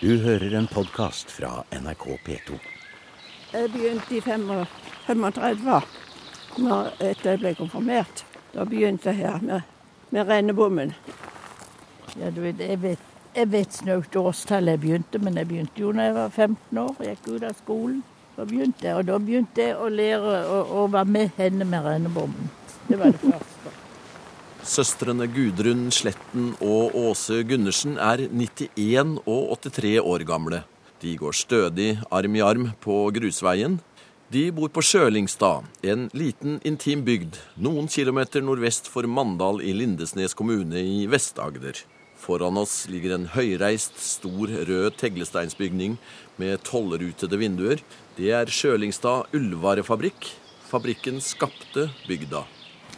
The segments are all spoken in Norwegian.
Du hører en podkast fra NRK P2. Jeg begynte i 35 når etter jeg ble konfirmert. Da begynte jeg her med, med rennebommen. Ja, du vet, jeg vet, jeg vet snaut årstallet jeg begynte, men jeg begynte jo da jeg var 15 år. Jeg gikk ut av skolen. Da begynte jeg, og da begynte jeg å lære å, å være med henne med rennebommen. Det var det første. Søstrene Gudrun Sletten og Åse Gundersen er 91 og 83 år gamle. De går stødig arm i arm på grusveien. De bor på Sjølingstad, en liten, intim bygd noen kilometer nordvest for Mandal i Lindesnes kommune i Vest-Agder. Foran oss ligger en høyreist, stor, rød teglesteinsbygning med tollerutede vinduer. Det er Sjølingstad ullvarefabrikk. Fabrikken skapte bygda.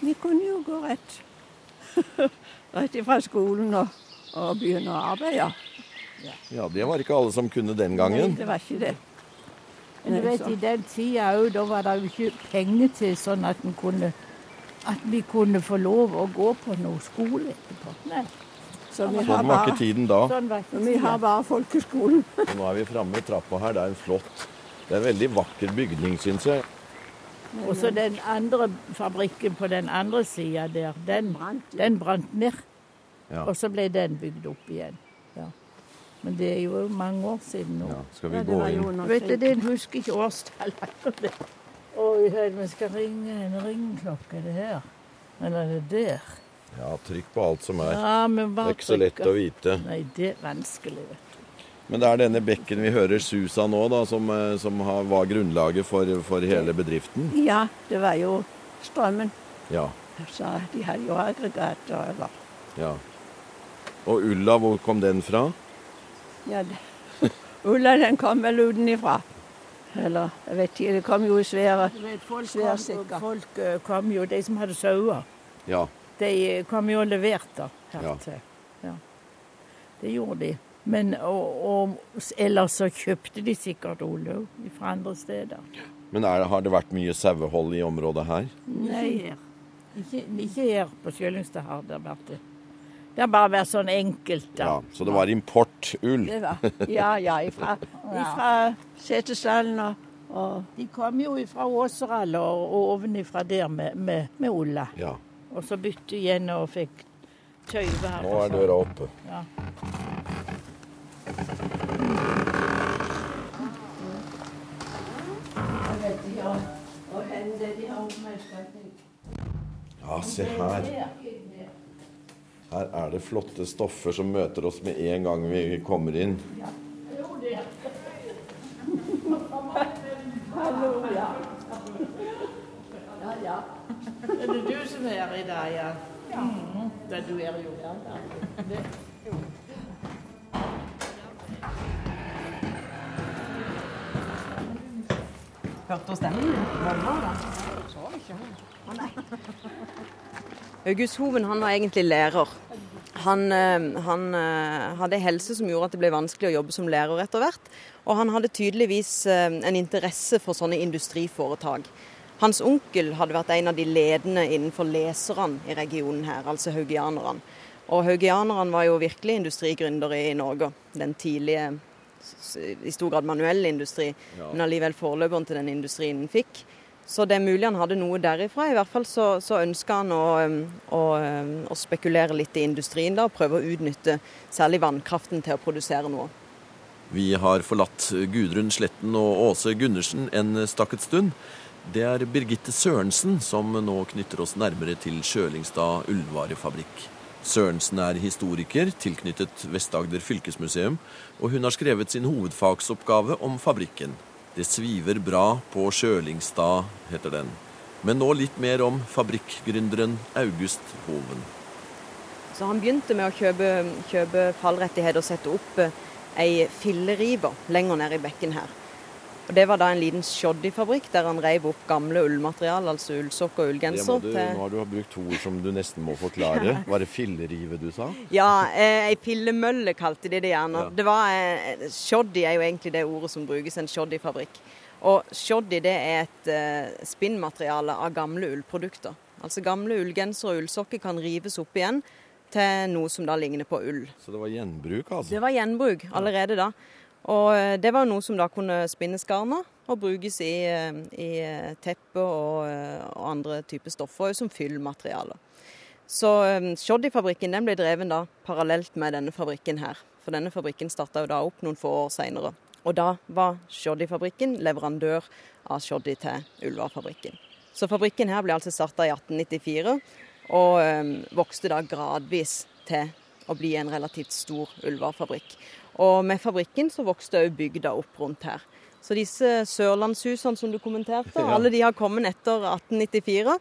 Vi kunne jo gå rett, rett fra skolen og, og begynne å arbeide. Ja, det var ikke alle som kunne den gangen. Nei, det var ikke det. Men du vet, i den tida òg, da var det jo ikke penger til sånn at, kunne, at vi kunne få lov å gå på noe skole etterpå. Nei, Så vi Sånn var ikke tiden da. sånn var ikke tiden. vi har bare folkeskolen. Nå er vi framme ved trappa her. Det er en flott Det er en veldig vakker bygning, syns jeg. Og så den andre fabrikken på den andre sida der, den, den brant ned. Ja. Og så ble den bygd opp igjen. Ja. Men det er jo mange år siden nå. Ja, skal vi Ja, gå inn? Vet du, det husker ikke årstallet. Oi, vi skal ringe en ringeklokke, er det her? Eller er det der? Ja, trykk på alt som er. Ja, men Det er ikke så lett å vite. Nei, det er vanskelig, vet du. Men det er denne bekken vi hører sus av nå, da, som, eh, som har, var grunnlaget for, for hele bedriften. Ja, det var jo strømmen. Ja, Så de hadde jo aggregater eller ja. Og ulla, hvor kom den fra? Ja, det. Ulla den kom vel utenifra. Eller jeg vet ikke, det kom jo i svære vet, folk, kom, sikker. folk eh, kom jo, de som hadde sauer, Ja, de eh, kom jo og leverte her Ja. til. Ja. Det gjorde de. Men og, og, ellers så kjøpte de sikkert Olaug fra andre steder. Men er, har det vært mye sauehold i området her? Nei. Ikke, ikke her på Sjølingstad har det vært det. Det har bare vært sånn enkelt. da. Ja, Så det var importull? Det var Ja, ja, ifra, ifra Setesdalen og, og De kom jo ifra Åseral og, og ovenifra der med, med, med Olla. Ja. Og så bytte igjen og fikk tøyvær. Nå er døra oppe. Ja. Ja, se her. Her er det flotte stoffer som møter oss med en gang vi kommer inn. Hallo, ja. Ja, ja. Er det du som er her i dag, ja? Ja, Det du er jo her, da. Hørte hun stemmen nei. August Hoven han var egentlig lærer. Han, eh, han eh, hadde helse som gjorde at det ble vanskelig å jobbe som lærer etter hvert. Og han hadde tydeligvis eh, en interesse for sånne industriforetak. Hans onkel hadde vært en av de ledende innenfor leserne i regionen her, altså haugianerne. Og haugianerne var jo virkelig industrigründere i Norge. Den tidlige, i stor grad manuell industri, men allikevel forløperen til den industrien den fikk. Så det er mulig han hadde noe derifra. I hvert fall så, så ønska han å, um, å, um, å spekulere litt i industrien da, og prøve å utnytte særlig vannkraften til å produsere noe. Vi har forlatt Gudrun Sletten og Åse Gundersen en stakket stund. Det er Birgitte Sørensen som nå knytter oss nærmere til Sjølingstad ullvarefabrikk. Sørensen er historiker tilknyttet Vest-Agder fylkesmuseum, og hun har skrevet sin hovedfagsoppgave om fabrikken. Det sviver bra på Sjølingstad, heter den. Men nå litt mer om fabrikkgründeren August Hoven. Så han begynte med å kjøpe, kjøpe fallrettigheter og sette opp eh, ei filleriver lenger ned i bekken her. Og Det var da en liten shoddyfabrikk der han reiv opp gamle ullmaterial, altså ullsokker og ullgenser. du, til- nå har du brukt ord som du nesten må forklare. Var det fillerive du sa? Ja, eh, ei pillemølle kalte de det gjerne. Ja. Det var, eh, shoddy er jo egentlig det ordet som brukes, en shoddyfabrikk. Og shoddy det er et eh, spinnmateriale av gamle ullprodukter. Altså gamle ullgensere og ullsokker kan rives opp igjen til noe som da ligner på ull. Så det var gjenbruk, altså? Det var gjenbruk allerede da. Og eh, det var noe som da kunne spinnes garn av og brukes i, eh, i teppe og, eh, og, andre typer stoffer som fyllmaterialer. Så Shoddy-fabrikken ble drevet da parallelt med denne fabrikken her. For denne fabrikken starta da opp noen få år seinere. Og da var Shoddy-fabrikken leverandør av Shoddy til Ulva-fabrikken. Så fabrikken her ble altså starta i 1894, og vokste da gradvis til å bli en relativt stor Ulva-fabrikk. Og med fabrikken så vokste òg bygda opp rundt her. Så disse sørlandshusene som du kommenterte, ja. alle de har kommet etter 1894.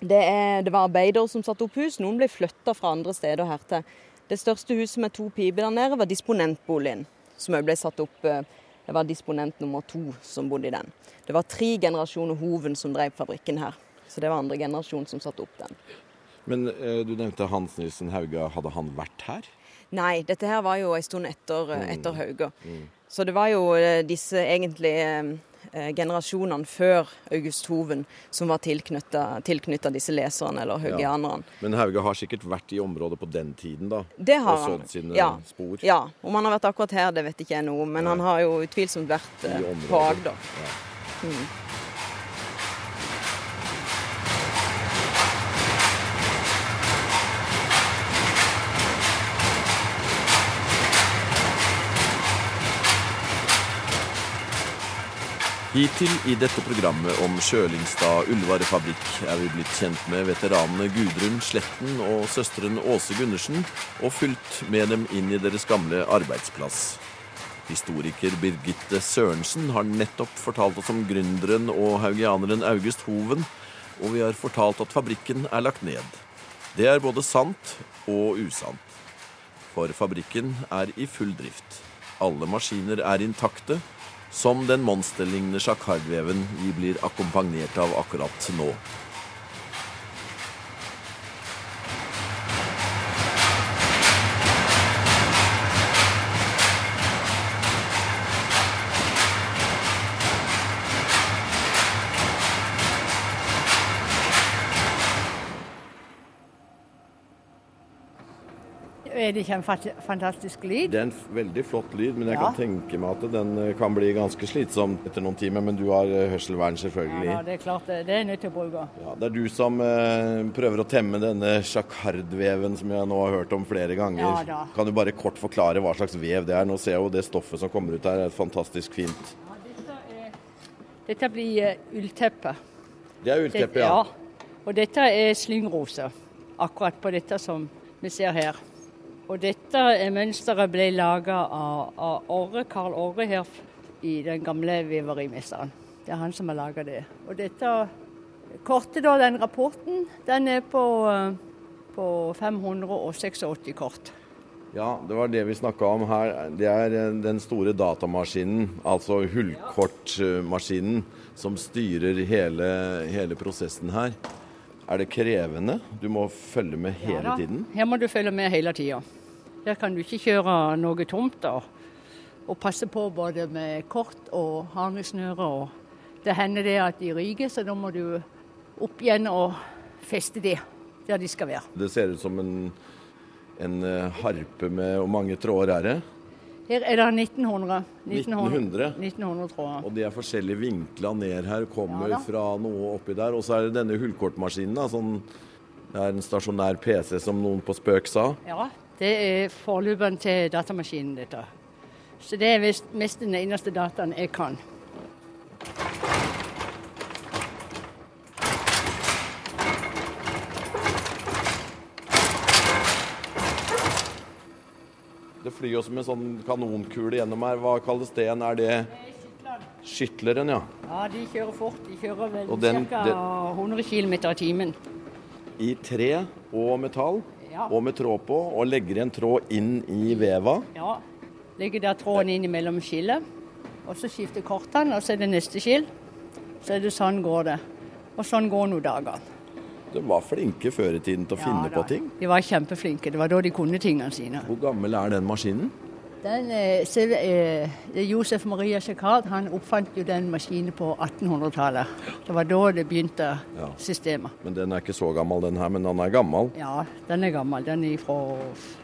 Det, er, det var arbeidere som satte opp hus, noen ble flytta fra andre steder her til. Det største huset med to piper der nede var disponentboligen, som òg ble satt opp. Det var disponent nummer to som bodde i den. Det var tre generasjoner Hoven som drev fabrikken her. Så det var andre generasjon som satte opp den. Men eh, du nevnte Hans Nilsen Hauga. Hadde han vært her? Nei, dette her var jo en stund etter, mm. etter Hauga. Mm. Så det var jo eh, disse egentlig eh, eh, generasjonene før August Hoven som var tilknytta disse leserne, eller haugianerne. Ja. Men Hauge har sikkert vært i området på den tiden, da? Det har han. Og sådd sine ja. spor? Ja. Om han har vært akkurat her, det vet ikke jeg noe om. Men Nei. han har jo utvilsomt vært på Agder. Ja. Mm. Hittil i dette programmet om Sjølingstad ullvarefabrikk er vi blitt kjent med veteranene Gudrun Sletten og søsteren Åse Gundersen, og fulgt med dem inn i deres gamle arbeidsplass. Historiker Birgitte Sørensen har nettopp fortalt oss om gründeren og haugianeren August Hoven, og vi har fortalt at fabrikken er lagt ned. Det er både sant og usant. For fabrikken er i full drift. Alle maskiner er intakte som den monsterlignende sjakardveven vi blir akkompagnert av akkurat nå. Er det ikke en fantastisk lyd? Det er en veldig flott lyd, men jeg ja. kan tenke meg at den eh, kan bli ganske slitsom etter noen timer. Men du har eh, hørselvern, selvfølgelig. Ja, det er klart det. Det er nødt til å bruke. Ja, det er du som eh, prøver å temme denne sjakardveven som jeg nå har hørt om flere ganger. Ja, da. Kan du bare kort forklare hva slags vev det er? Nå ser jeg jo det stoffet som kommer ut her, er fantastisk fint. Ja, dette, er, dette blir uh, ullteppe. Det er ullteppe, ja. ja. Og dette er slyngrose. Akkurat på dette som vi ser her. Og dette mønsteret ble laga av, av Orre, Karl Orre her i den gamle veverimesteren. Det er han som har laga det. Og dette kortet, da, den rapporten, den er på, på 586 kort. Ja, det var det vi snakka om her. Det er den store datamaskinen, altså hullkortmaskinen, som styrer hele, hele prosessen her. Er det krevende? Du må følge med hele ja, tiden? Her må du følge med hele tida. Her kan du ikke kjøre noe tomt. da. Og passe på både med kort og harnesnøre. Det hender det at de ryker, så da må du opp igjen og feste de der de skal være. Det ser ut som en, en eh, harpe med Hvor mange tråder er det? Her er det 1900. 1900? 1900 tråder. Og de er forskjellige vinkla ned her, kommer ja, fra noe oppi der. Og så er det denne hullkortmaskinen. da, sånn, Det er en stasjonær PC, som noen på spøk sa. Ja, det er forløperen til datamaskinen, dette. Så det er mest den eneste dataen jeg kan. Det flyr jo som en sånn kanonkule gjennom her. Hva kalles det? Er det Skytleren, ja. Ja, de kjører fort. De kjører vel ca. 100 km i timen. I tre og metall? Ja. og med tråd på, og legger en tråd inn i veva. Ja. Legger der tråden inn mellom skillet, og så skifter kortene, og så er det neste skill. Så er det sånn går det. Og sånn går nå dagene. De var flinke før i tiden til å ja, finne da. på ting? De var kjempeflinke. Det var da de kunne tingene sine. Hvor gammel er den maskinen? Den, er selv, eh, Josef Maria Jacquard han oppfant jo den maskinen på 1800-tallet. Det var da det begynte, Ja. systemet. Men den er ikke så gammel, den her, men den er gammel. Ja, den er gammel. Den er fra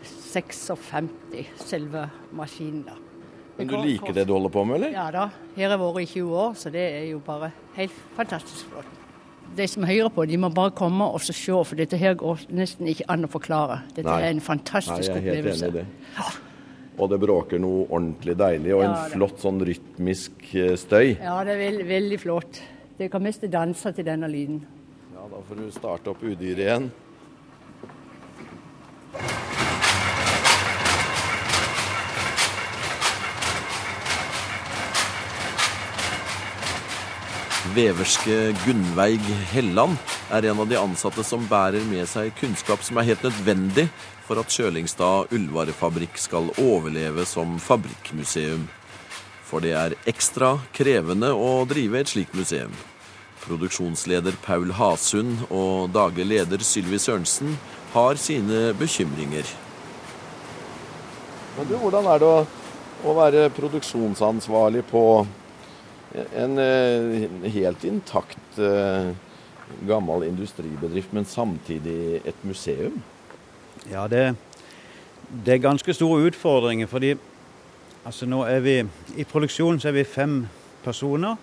56, selve maskinen. da. Men du liker det du holder på med, eller? Ja da. Her har jeg vært i 20 år, så det er jo bare helt fantastisk flott. De som hører på, de må bare komme og se, for dette her går nesten ikke an å forklare. Dette Nei. er en Nei, fantastisk jeg er helt opplevelse. enig i det. Og det bråker noe ordentlig deilig, og en Ja, flott sånn rytmisk eh, støy. Ja, det er veld, veldig flott. Det kan mest danse til denne lyden. Ja, da får du starte opp udyret igjen. Veverske Gunnveig Helland er en av de ansatte som bærer med seg kunnskap som er helt nødvendig for at Kjølingstad ullvarefabrikk skal overleve som fabrikkmuseum. For det er ekstra krevende å drive et slikt museum. Produksjonsleder Paul Hasund og daglig leder Sylvi Sørensen har sine bekymringer. Men du, hvordan er det å, å være produksjonsansvarlig på en en helt intakt eh, gammel industribedrift, men samtidig et museum? Ja, det, det er ganske store utfordringer, fordi altså nå er vi I produksjonen så er vi fem personer.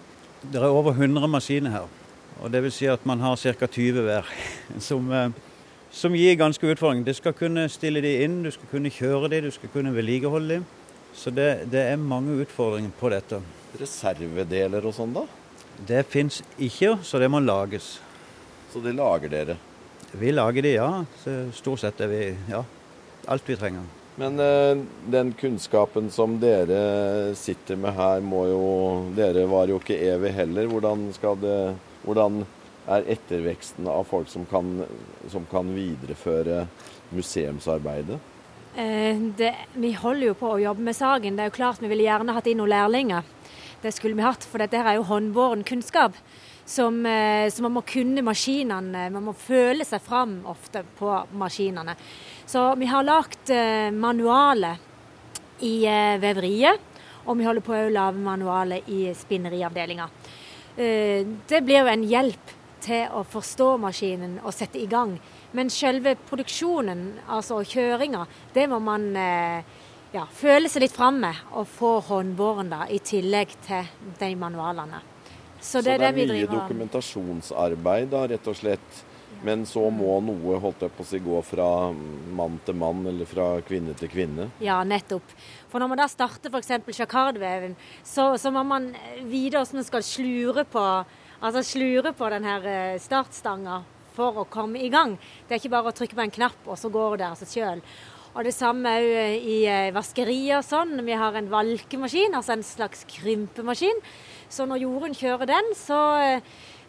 Det er over 100 maskiner her. Og det vil si at man har ca. 20 hver. Som, eh, som gir ganske utfordringer. Du skal kunne stille de inn, du skal kunne kjøre de, du skal kunne vedlikeholde de. Så det, det er mange utfordringer på dette. Reservedeler og sånn, da? Det fins ikke, så det må lages. Så det lager dere? Vi lager de, ja. Så stort sett er vi ja, alt vi trenger. Men eh, den kunnskapen som dere sitter med her, må jo Dere var jo ikke evig heller. Hvordan, skal det, hvordan er etterveksten av folk som kan, som kan videreføre museumsarbeidet? Eh, det, vi holder jo på å jobbe med saken. Det er jo klart Vi ville gjerne hatt inn noen lærlinger. Det skulle vi hatt, for dette her er jo håndbåren kunnskap. Som, eh, så man må kunne maskinene. Man må føle seg fram ofte på maskinene. Så vi har lagd manualet manualer i eh, veveriet. Og vi holder på å lage manualer i spinneriavdelinga. Eh, det blir jo en hjelp til å forstå maskinen og sette i gang. Men selve produksjonen, altså kjøringa, det må man eh, ja, føle seg litt fram med og få håndbåren da, i tillegg til de manualene. Så det er det vi mye dokumentasjonsarbeid, da, rett og slett. Men så må noe holdt jeg på å si, gå fra mann til mann, eller fra kvinne til kvinne. Ja, nettopp. For når man da starter f.eks. sjakardveven, så, så må man vite hvordan man skal slure på, altså slure på den her eh, startstanga for å komme i gang. Det er ikke bare å trykke på en knapp, og så går det av seg sjøl. Og det samme òg i vaskeriet og sånn. Vi har en valkemaskin, altså en slags krympemaskin. Så når Jorunn kjører den, så,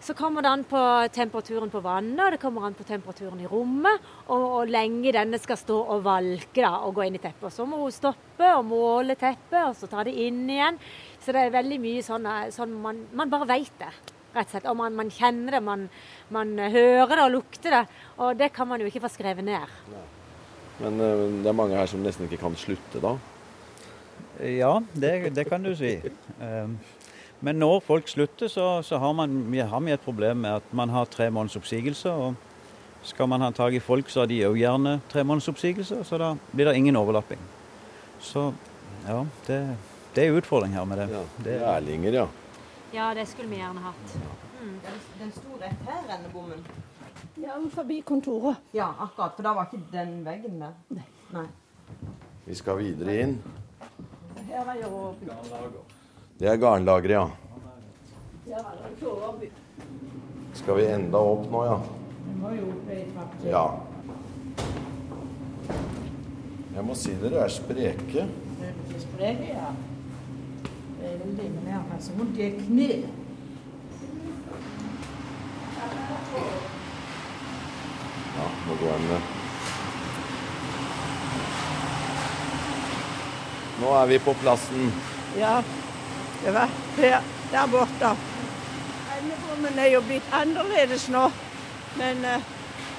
så kommer det an på temperaturen på vannet, og det kommer an på temperaturen i rommet, og hvor lenge denne skal stå og valke da, og gå inn i teppet. Og så må hun stoppe og måle teppet, og så ta det inn igjen. Så det er veldig mye sånn, sånn man, man bare veit det, rett og slett. Og man, man kjenner det, man, man hører det og lukter det. Og det kan man jo ikke få skrevet ned. Men eh, det er mange her som nesten ikke kan slutte da. Ja, det, det kan du si. Men når folk slutter, så, så har, man, vi- har vi et problem med at man har tre måneders oppsigelse. Og skal man ha tak i folk, så har de òg gjerne tre måneders oppsigelse. Så da blir det ingen overlapping. Så ja, det, det er utfordring her med det. Ja, det er Lærlinger, ja. Ja, det skulle vi gjerne hatt. Den sto rett her, rennebommen. Ja, forbi kontoret. Ja, akkurat. For da var ikke den veggen der. Nei. Vi skal videre inn. Her er jo Det er garnlageret, ja. Skal vi enda opp nå, ja? Ja. Jeg må si dere er spreke. Spreke, ja. Veldig, men jeg har så vondt i kneet. Ja, nå går den Nå er vi på plassen. Ja, det var her, der borte. Endebommen er jo blitt annerledes nå, men eh,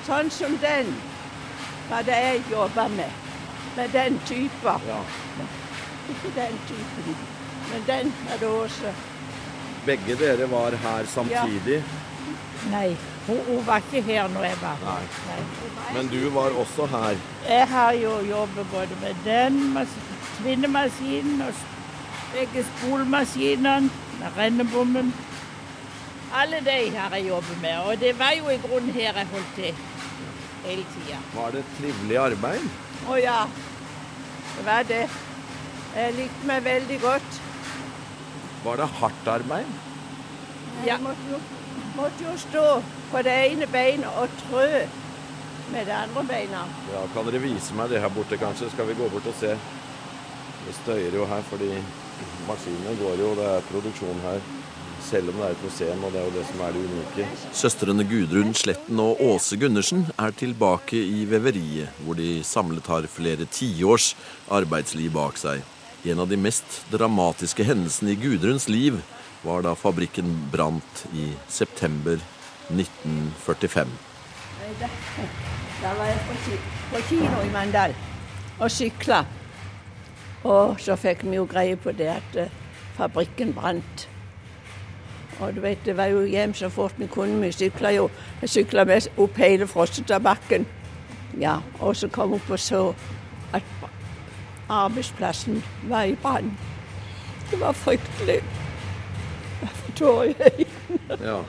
sånn som den var det jeg jobba med. Med den typen. Ja. Ikke den typen, men den er det også. Begge dere var her samtidig, Nei, hun, hun var ikke her når jeg var her. Nei. Nei. men du var også her. Jeg har jo jobbet både med den mas- tvinnemaskinen og begge spolmaskinene, med rennebommen. Alle de har jeg jobbet med, og det var jo i grunnen her jeg holdt til hele tida. Var det et trivelig arbeid? Å ja, det var det. Jeg likte meg veldig godt. Var det hardt arbeid? Jeg måtte jo, måtte jo stå på det ene beinet og trø med det andre beina. Ja, Kan dere vise meg det her borte, kanskje? Skal vi gå bort og se? Det støyer jo her fordi maskinene går jo, det er produksjon her. Selv om det er et museum, og det er jo det som er det unike. Søstrene Gudrun Sletten og Åse Gundersen er tilbake i veveriet, hvor de samlet har flere tiårs arbeidsliv bak seg. En av de mest dramatiske hendelsene i Gudruns liv var da fabrikken brant i september 1945. Da var jeg på, på kino i Mandal og sykla. Og så fikk vi jo greie på det at eh, fabrikken brant. Og du vet, det var jo hjem så fort vi kunne. Vi sykla jo Jeg sykla mest opp hele Frossetabakken. Ja, og så kom opp og så at arbeidsplassen var i brann. Det var fryktelig. Jeg får tårer i øynene. Ja.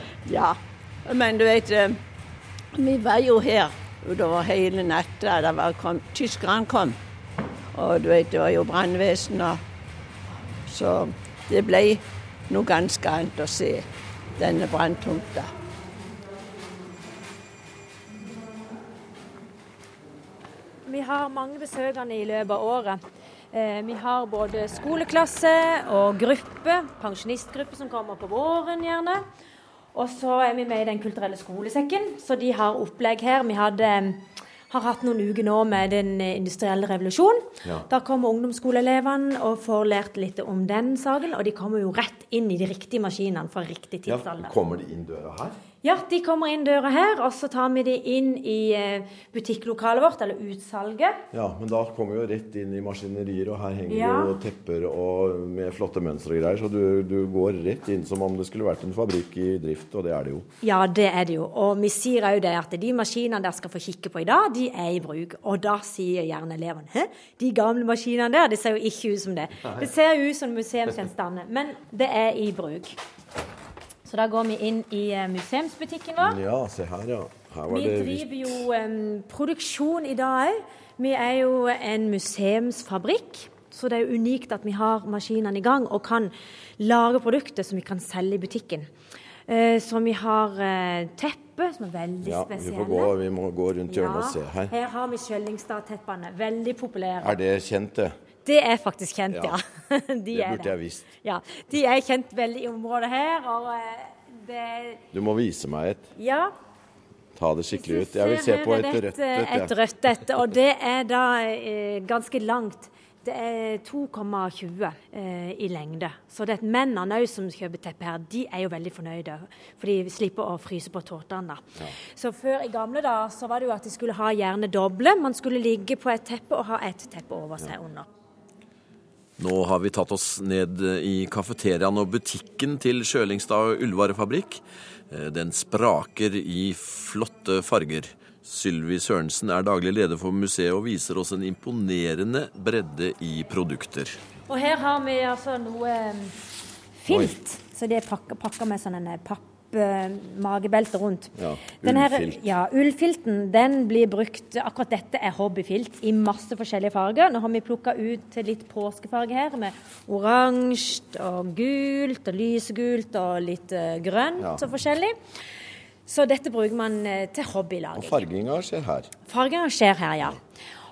Ja, men du vet, eh, vi var jo her utover hele natta. Tyskerne kom. Og du vet, det var jo brannvesen og Så det ble noe ganske annet å se denne branntomta. Vi har mange besøkende i løpet av året. Eh, Vi har både skoleklasse og gruppe, pensjonistgruppe som kommer på våren gjerne. Og så er vi med i Den kulturelle skolesekken, så de har opplegg her. Vi hadde, har hatt noen uker nå med den industrielle revolusjonen. Ja. Da kommer ungdomsskoleelevene og får lært litt om den saken. Og de kommer jo rett inn i de riktige maskinene fra riktig tidsalder. ja. Kommer de inn døra her? Ja, de kommer inn døra her, og så tar vi de inn i eh, butikklokalet vårt, eller utsalget. Ja, men da kommer vi jo rett inn i maskinerier, og her henger Ja. jo tepper og med flotte mønstre og greier, så du, du går rett inn som om det skulle vært en fabrikk i drift, og det er det jo. Ja, det er det jo. Og vi sier òg det at de maskinene dere skal få kikke på i dag, de er i bruk. Og da sier gjerne elevene hæ, de gamle maskinene der, det ser jo ikke ut som det. Det ser jo ut som museumsgjenstander, men det er i bruk. Så da går vi inn i eh, museumsbutikken vår. Ja, se her, ja. Her var Vi driver jo um, produksjon i dag òg. Vi er jo en museumsfabrikk, så det er jo unikt at vi har maskinene i gang og kan lage produkter som vi kan selge i butikken. Uh, så vi har uh, teppe, som er veldig Ja, spesielle. Ja, gå, vi må gå rundt hjørnet og se her. her har vi Skjellingstad-teppene. Veldig populære. Er det kjent, det? Det er faktisk kjent, Ja. ja. De Det burde jeg visst. Ja, De er kjent veldig i området her. og eh, det Du må vise meg et. Ja, Ta det skikkelig ut. Jeg vil se på et rødt et. Et rødt et, og det er da eh, ganske langt. Det er 2,20 eh, i lengde. Så det er mennene òg som kjøper teppe her, de er jo veldig fornøyde. For de slipper å fryse på tåtene. Ja. Så før i gamle dager så var det jo at de skulle ha gjerne doble. Man skulle ligge på et teppe og ha et teppe over seg under. Nå har vi tatt oss ned i kafeteriaen og butikken til Sjølingstad ullvarefabrikk. Eh, Den spraker i flotte farger. Sylvi Sørensen er daglig leder for museet og viser oss en imponerende bredde i produkter. Og her har vi altså noe filt. filt. Så det er pakka, pakka med sånn en pappmagebelte rundt. Ja, Den ullfilt. Ja, ullfilten den blir brukt Akkurat dette er hobbyfilt i masse forskjellige farger. Nå har vi plukka ut til litt påskefarge her, med oransje og gult og lysegult og litt eh, grønt Ja. og forskjellig. Så dette bruker man eh, til Og hobbylaging. farginga skjer her. Farginga skjer her, ja.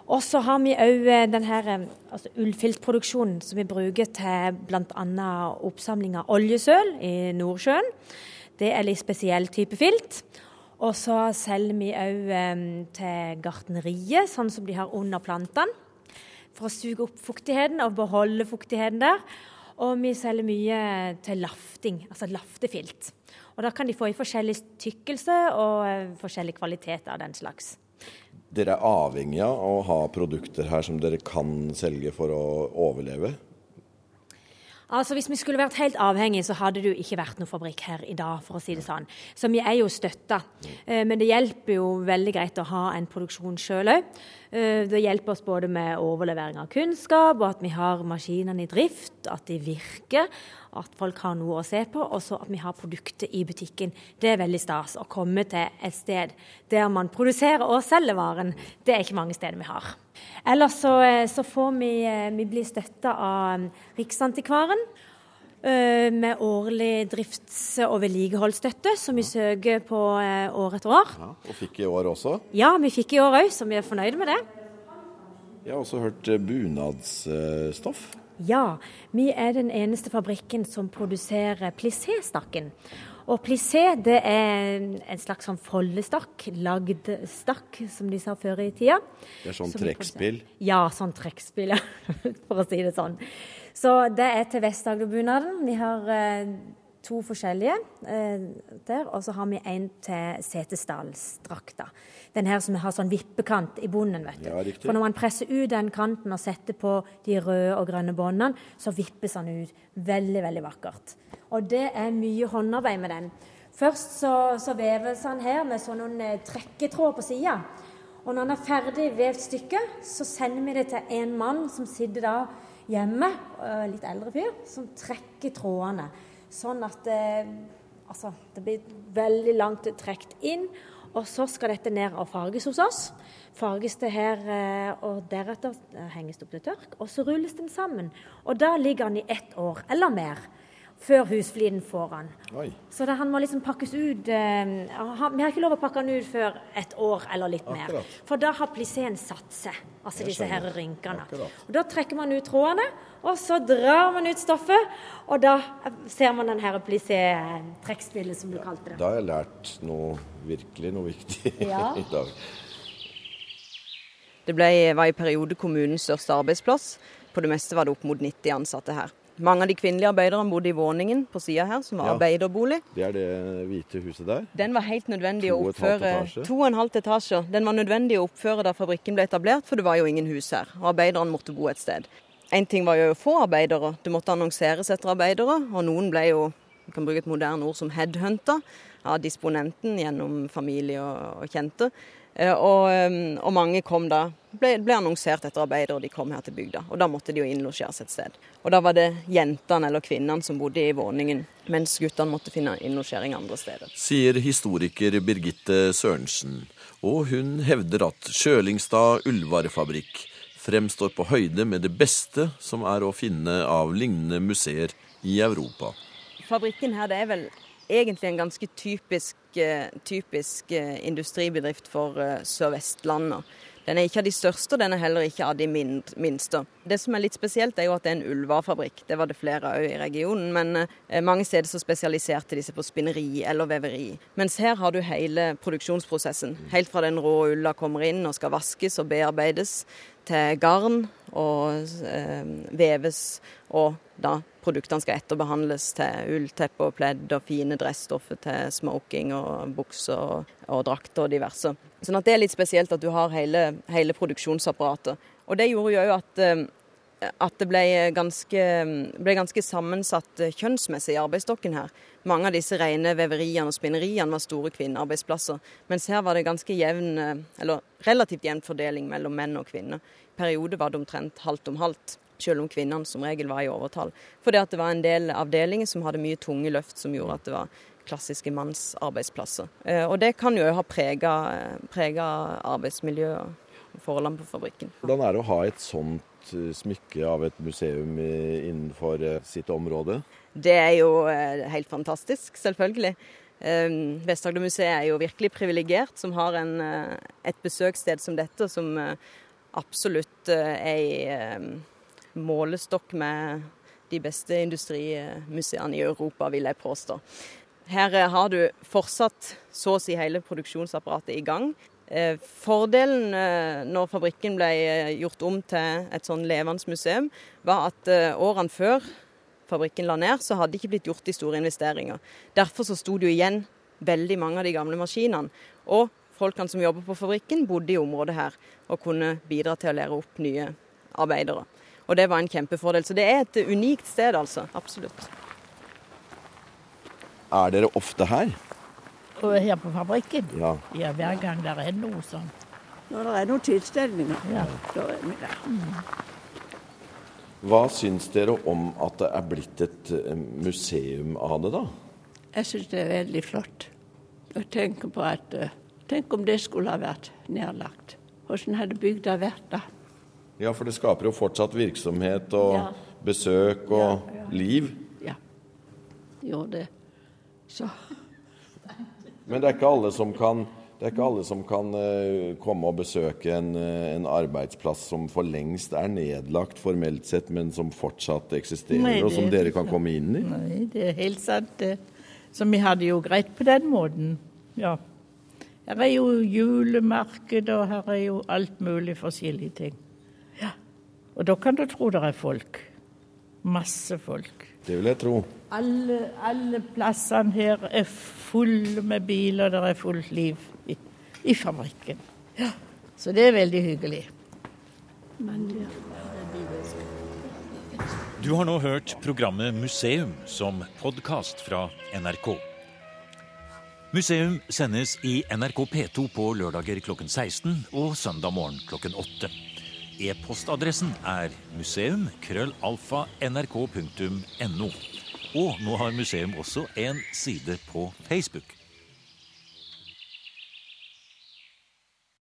Og så har vi òg den eh, altså ullfiltproduksjonen som vi bruker til bl.a. oppsamling av oljesøl i Nordsjøen. Det er litt spesiell type filt. Og så selger vi òg til gartneriet, sånn som de har under plantene. For å suge opp fuktigheten og beholde fuktigheten der. Og vi selger mye til lafting, altså laftefilt. Og da kan de få i forskjellig tykkelse og eh, forskjellig kvalitet av den slags. Dere er avhengig av å ha produkter her som dere kan selge for å overleve. Altså Hvis vi skulle vært helt avhengige, så hadde det jo ikke vært noen fabrikk her i dag. for å si det sånn. Så vi er jo støtta. Eh, men det hjelper jo veldig greit å ha en produksjon sjøl òg. Eh, det hjelper oss både med overlevering av kunnskap, og at vi har maskinene i drift, at de virker, at folk har noe å se på, og så at vi har produkter i butikken. Det er veldig stas å komme til et sted der man produserer og selger varen. Det er ikke mange steder vi har. Ellers så, eh, så får vi, eh, vi bli støtta av Riksantikvaren med årlig drifts- og vedlikeholdsstøtte, som vi søker på år etter år. Ja, og fikk i år også? Ja, vi fikk i år òg, så vi er fornøyde med det. Jeg har også hørt bunadsstoff. Ja, vi er den eneste fabrikken som produserer plissé-stakken. Og plissé det er en slags sånn foldestakk, lagd stakk, som de sa før i tida. Det er sånn trekkspill? Ja, sånn trekkspill, ja. For å si det sånn. Så det er til Vest-Agder-bunaden. Vi har eh, to forskjellige eh, der, og så har vi en til Setesdalsdrakta. Den her som har sånn vippekant i bunnen. vet du. Ja. For når man presser ut den kanten og setter på de røde og grønne båndene, så vippes den ut. Veldig, veldig vakkert. Og det er mye håndarbeid med den. Først så, så veves han her med sånne eh, trekketråd på sida. Og når han er ferdig vevd stykket, så sender vi det til en mann som sitter da hjemme, øh, litt eldre fyr, som trekker trådene. Sånn at eh, altså, det blir veldig langt trukket inn. Og så skal dette ned og farges hos oss. Farges det her, eh, og deretter eh, henges det opp til tørk. Og så rulles den sammen. Og da ligger den i ett år eller mer før husfliden får han. Oi. Så det, han må liksom pakkes ut eh, han, Vi har ikke lov å pakke han ut før et år eller litt mer. For da har plisseen satt seg, altså Jeg disse her rynkene. Akkurat. Og Da trekker man ut trådene, og så drar man ut stoffet. Og da ser man den her plissé-trekkspillet, som du kalte det. Da har jeg lært noe virkelig noe viktig Ja. i dag. Det ble, var i periode kommunens største arbeidsplass. På det meste var det opp mot 90 ansatte her. Mange av de kvinnelige arbeiderne bodde i våningen på sida her, som var Ja. arbeiderbolig. Det er det hvite huset der. Den var helt nødvendig To å oppføre. To og en halv etasje. Den var nødvendig å oppføre da fabrikken ble etablert, for det var jo ingen hus her. Og arbeiderne måtte bo et sted. En ting var jo å få arbeidere. Det måtte annonseres etter arbeidere, og noen ble jo vi kan bruke et moderne ord som headhunta av disponenten gjennom familie og kjente. Eh, Og, eh, og mange kom da, ble, ble annonsert etter arbeidere, og de kom her til bygda. Og da måtte de jo innlosjeres et sted. Og da var det jentene eller kvinnene som bodde i våningen, mens guttene måtte finne innlosjering andre steder. Sier historiker Birgitte Sørensen. Og hun hevder at Sjølingstad ullvarefabrikk fremstår på høyde med det beste som er å finne av lignende museer i Europa. Fabrikken her det er vel egentlig en ganske typisk, eh, typisk eh, industribedrift for eh, Sør-Vestlandet. Den er ikke av de største, og den er heller ikke av de minste. Det som er litt spesielt, er jo at det er en ullvarefabrikk. Det var det flere òg i regionen, men mange steder så spesialiserte de seg på spinneri eller veveri. Mens her har du hele produksjonsprosessen. Helt fra den rå ulla kommer inn og skal vaskes og bearbeides, til garn og eh, veves, og da produktene skal etterbehandles til ullteppe og pledd og fine dressstoffer til smoking og bukser og, drakter og diverse. Sånn at det er litt spesielt at du har hele, hele produksjonsapparatet. Og det gjorde jo òg at eh, at det ble ganske, ble ganske sammensatt eh, kjønnsmessig i arbeidsstokken her. Mange av disse rene veveriene og spinneriene var store kvinnearbeidsplasser. Mens her var det ganske jevn, eh, eller relativt jevn fordeling mellom menn og kvinner. I perioder var det omtrent halvt om halvt, selv om kvinnene som regel var i overtall. Fordi at det var en del avdelinger som hadde mye tunge løft, som gjorde at det var klassiske mannsarbeidsplasser. Eh, Og det kan jo ha prega arbeidsmiljøet og forholdene på fabrikken. Hvordan er det å ha et sånt eh, smykke av et museum innenfor eh, sitt område? Det er jo eh, helt fantastisk, selvfølgelig. Eh, Vest-Agder-museet er jo virkelig privilegert som har en, eh, et besøkssted som dette, som eh, absolutt eh, er i eh, målestokk med de beste industrimuseene i Europa, vil jeg påstå. Her eh, har du fortsatt så å si hele produksjonsapparatet i gang. Eh, Fordelen eh, når fabrikken ble gjort om til et sånn levende museum, var at årene før fabrikken la ned, så hadde det ikke blitt gjort de store investeringer. Derfor så sto det jo igjen veldig mange av de gamle maskinene. Og folkene som jobber på fabrikken, bodde i området her og kunne bidra til å lære opp nye arbeidere. Og det var en kjempefordel. Så det er et unikt sted, altså. Absolutt. Er dere ofte her? Her på fabrikken. Ja. Ja, hver gang det er noe sånn. Når det er noen tilstelninger, Ja. da er vi der. Hva syns dere om at det er blitt et eh, museum av det, da? Jeg syns det er veldig flott. Og tenker på at eh, Tenk om det skulle ha vært nedlagt. Hvordan hadde bygda vært da? Ja, for det skaper jo fortsatt virksomhet og Ja. besøk og Ja, ja. liv. Ja, Gjør det. Så Men det er ikke alle som kan, det er ikke alle som kan uh, komme og besøke en, uh, en arbeidsplass som for lengst er nedlagt formelt sett, men som fortsatt eksisterer, Nei, og som dere kan komme inn i. Nei, det er helt sant. det. Så vi hadde jo greit på den måten. Ja. Her er jo julemarked, og her er jo alt mulig forskjellige ting. Og da kan du tro det er folk. Masse folk. Det vil jeg tro. Alle, alle plassene her er fulle med biler, det er fullt liv i, i fabrikken. Ja. Så det er veldig hyggelig. Men ja. Du har nå hørt programmet Museum som podkast fra NRK. Museum sendes i NRK P2 på lørdager klokken 16 og søndag morgen klokken 8. E-postadressen er museum.krøllalfa.nrk.no. Og nå har museum også en side på Facebook.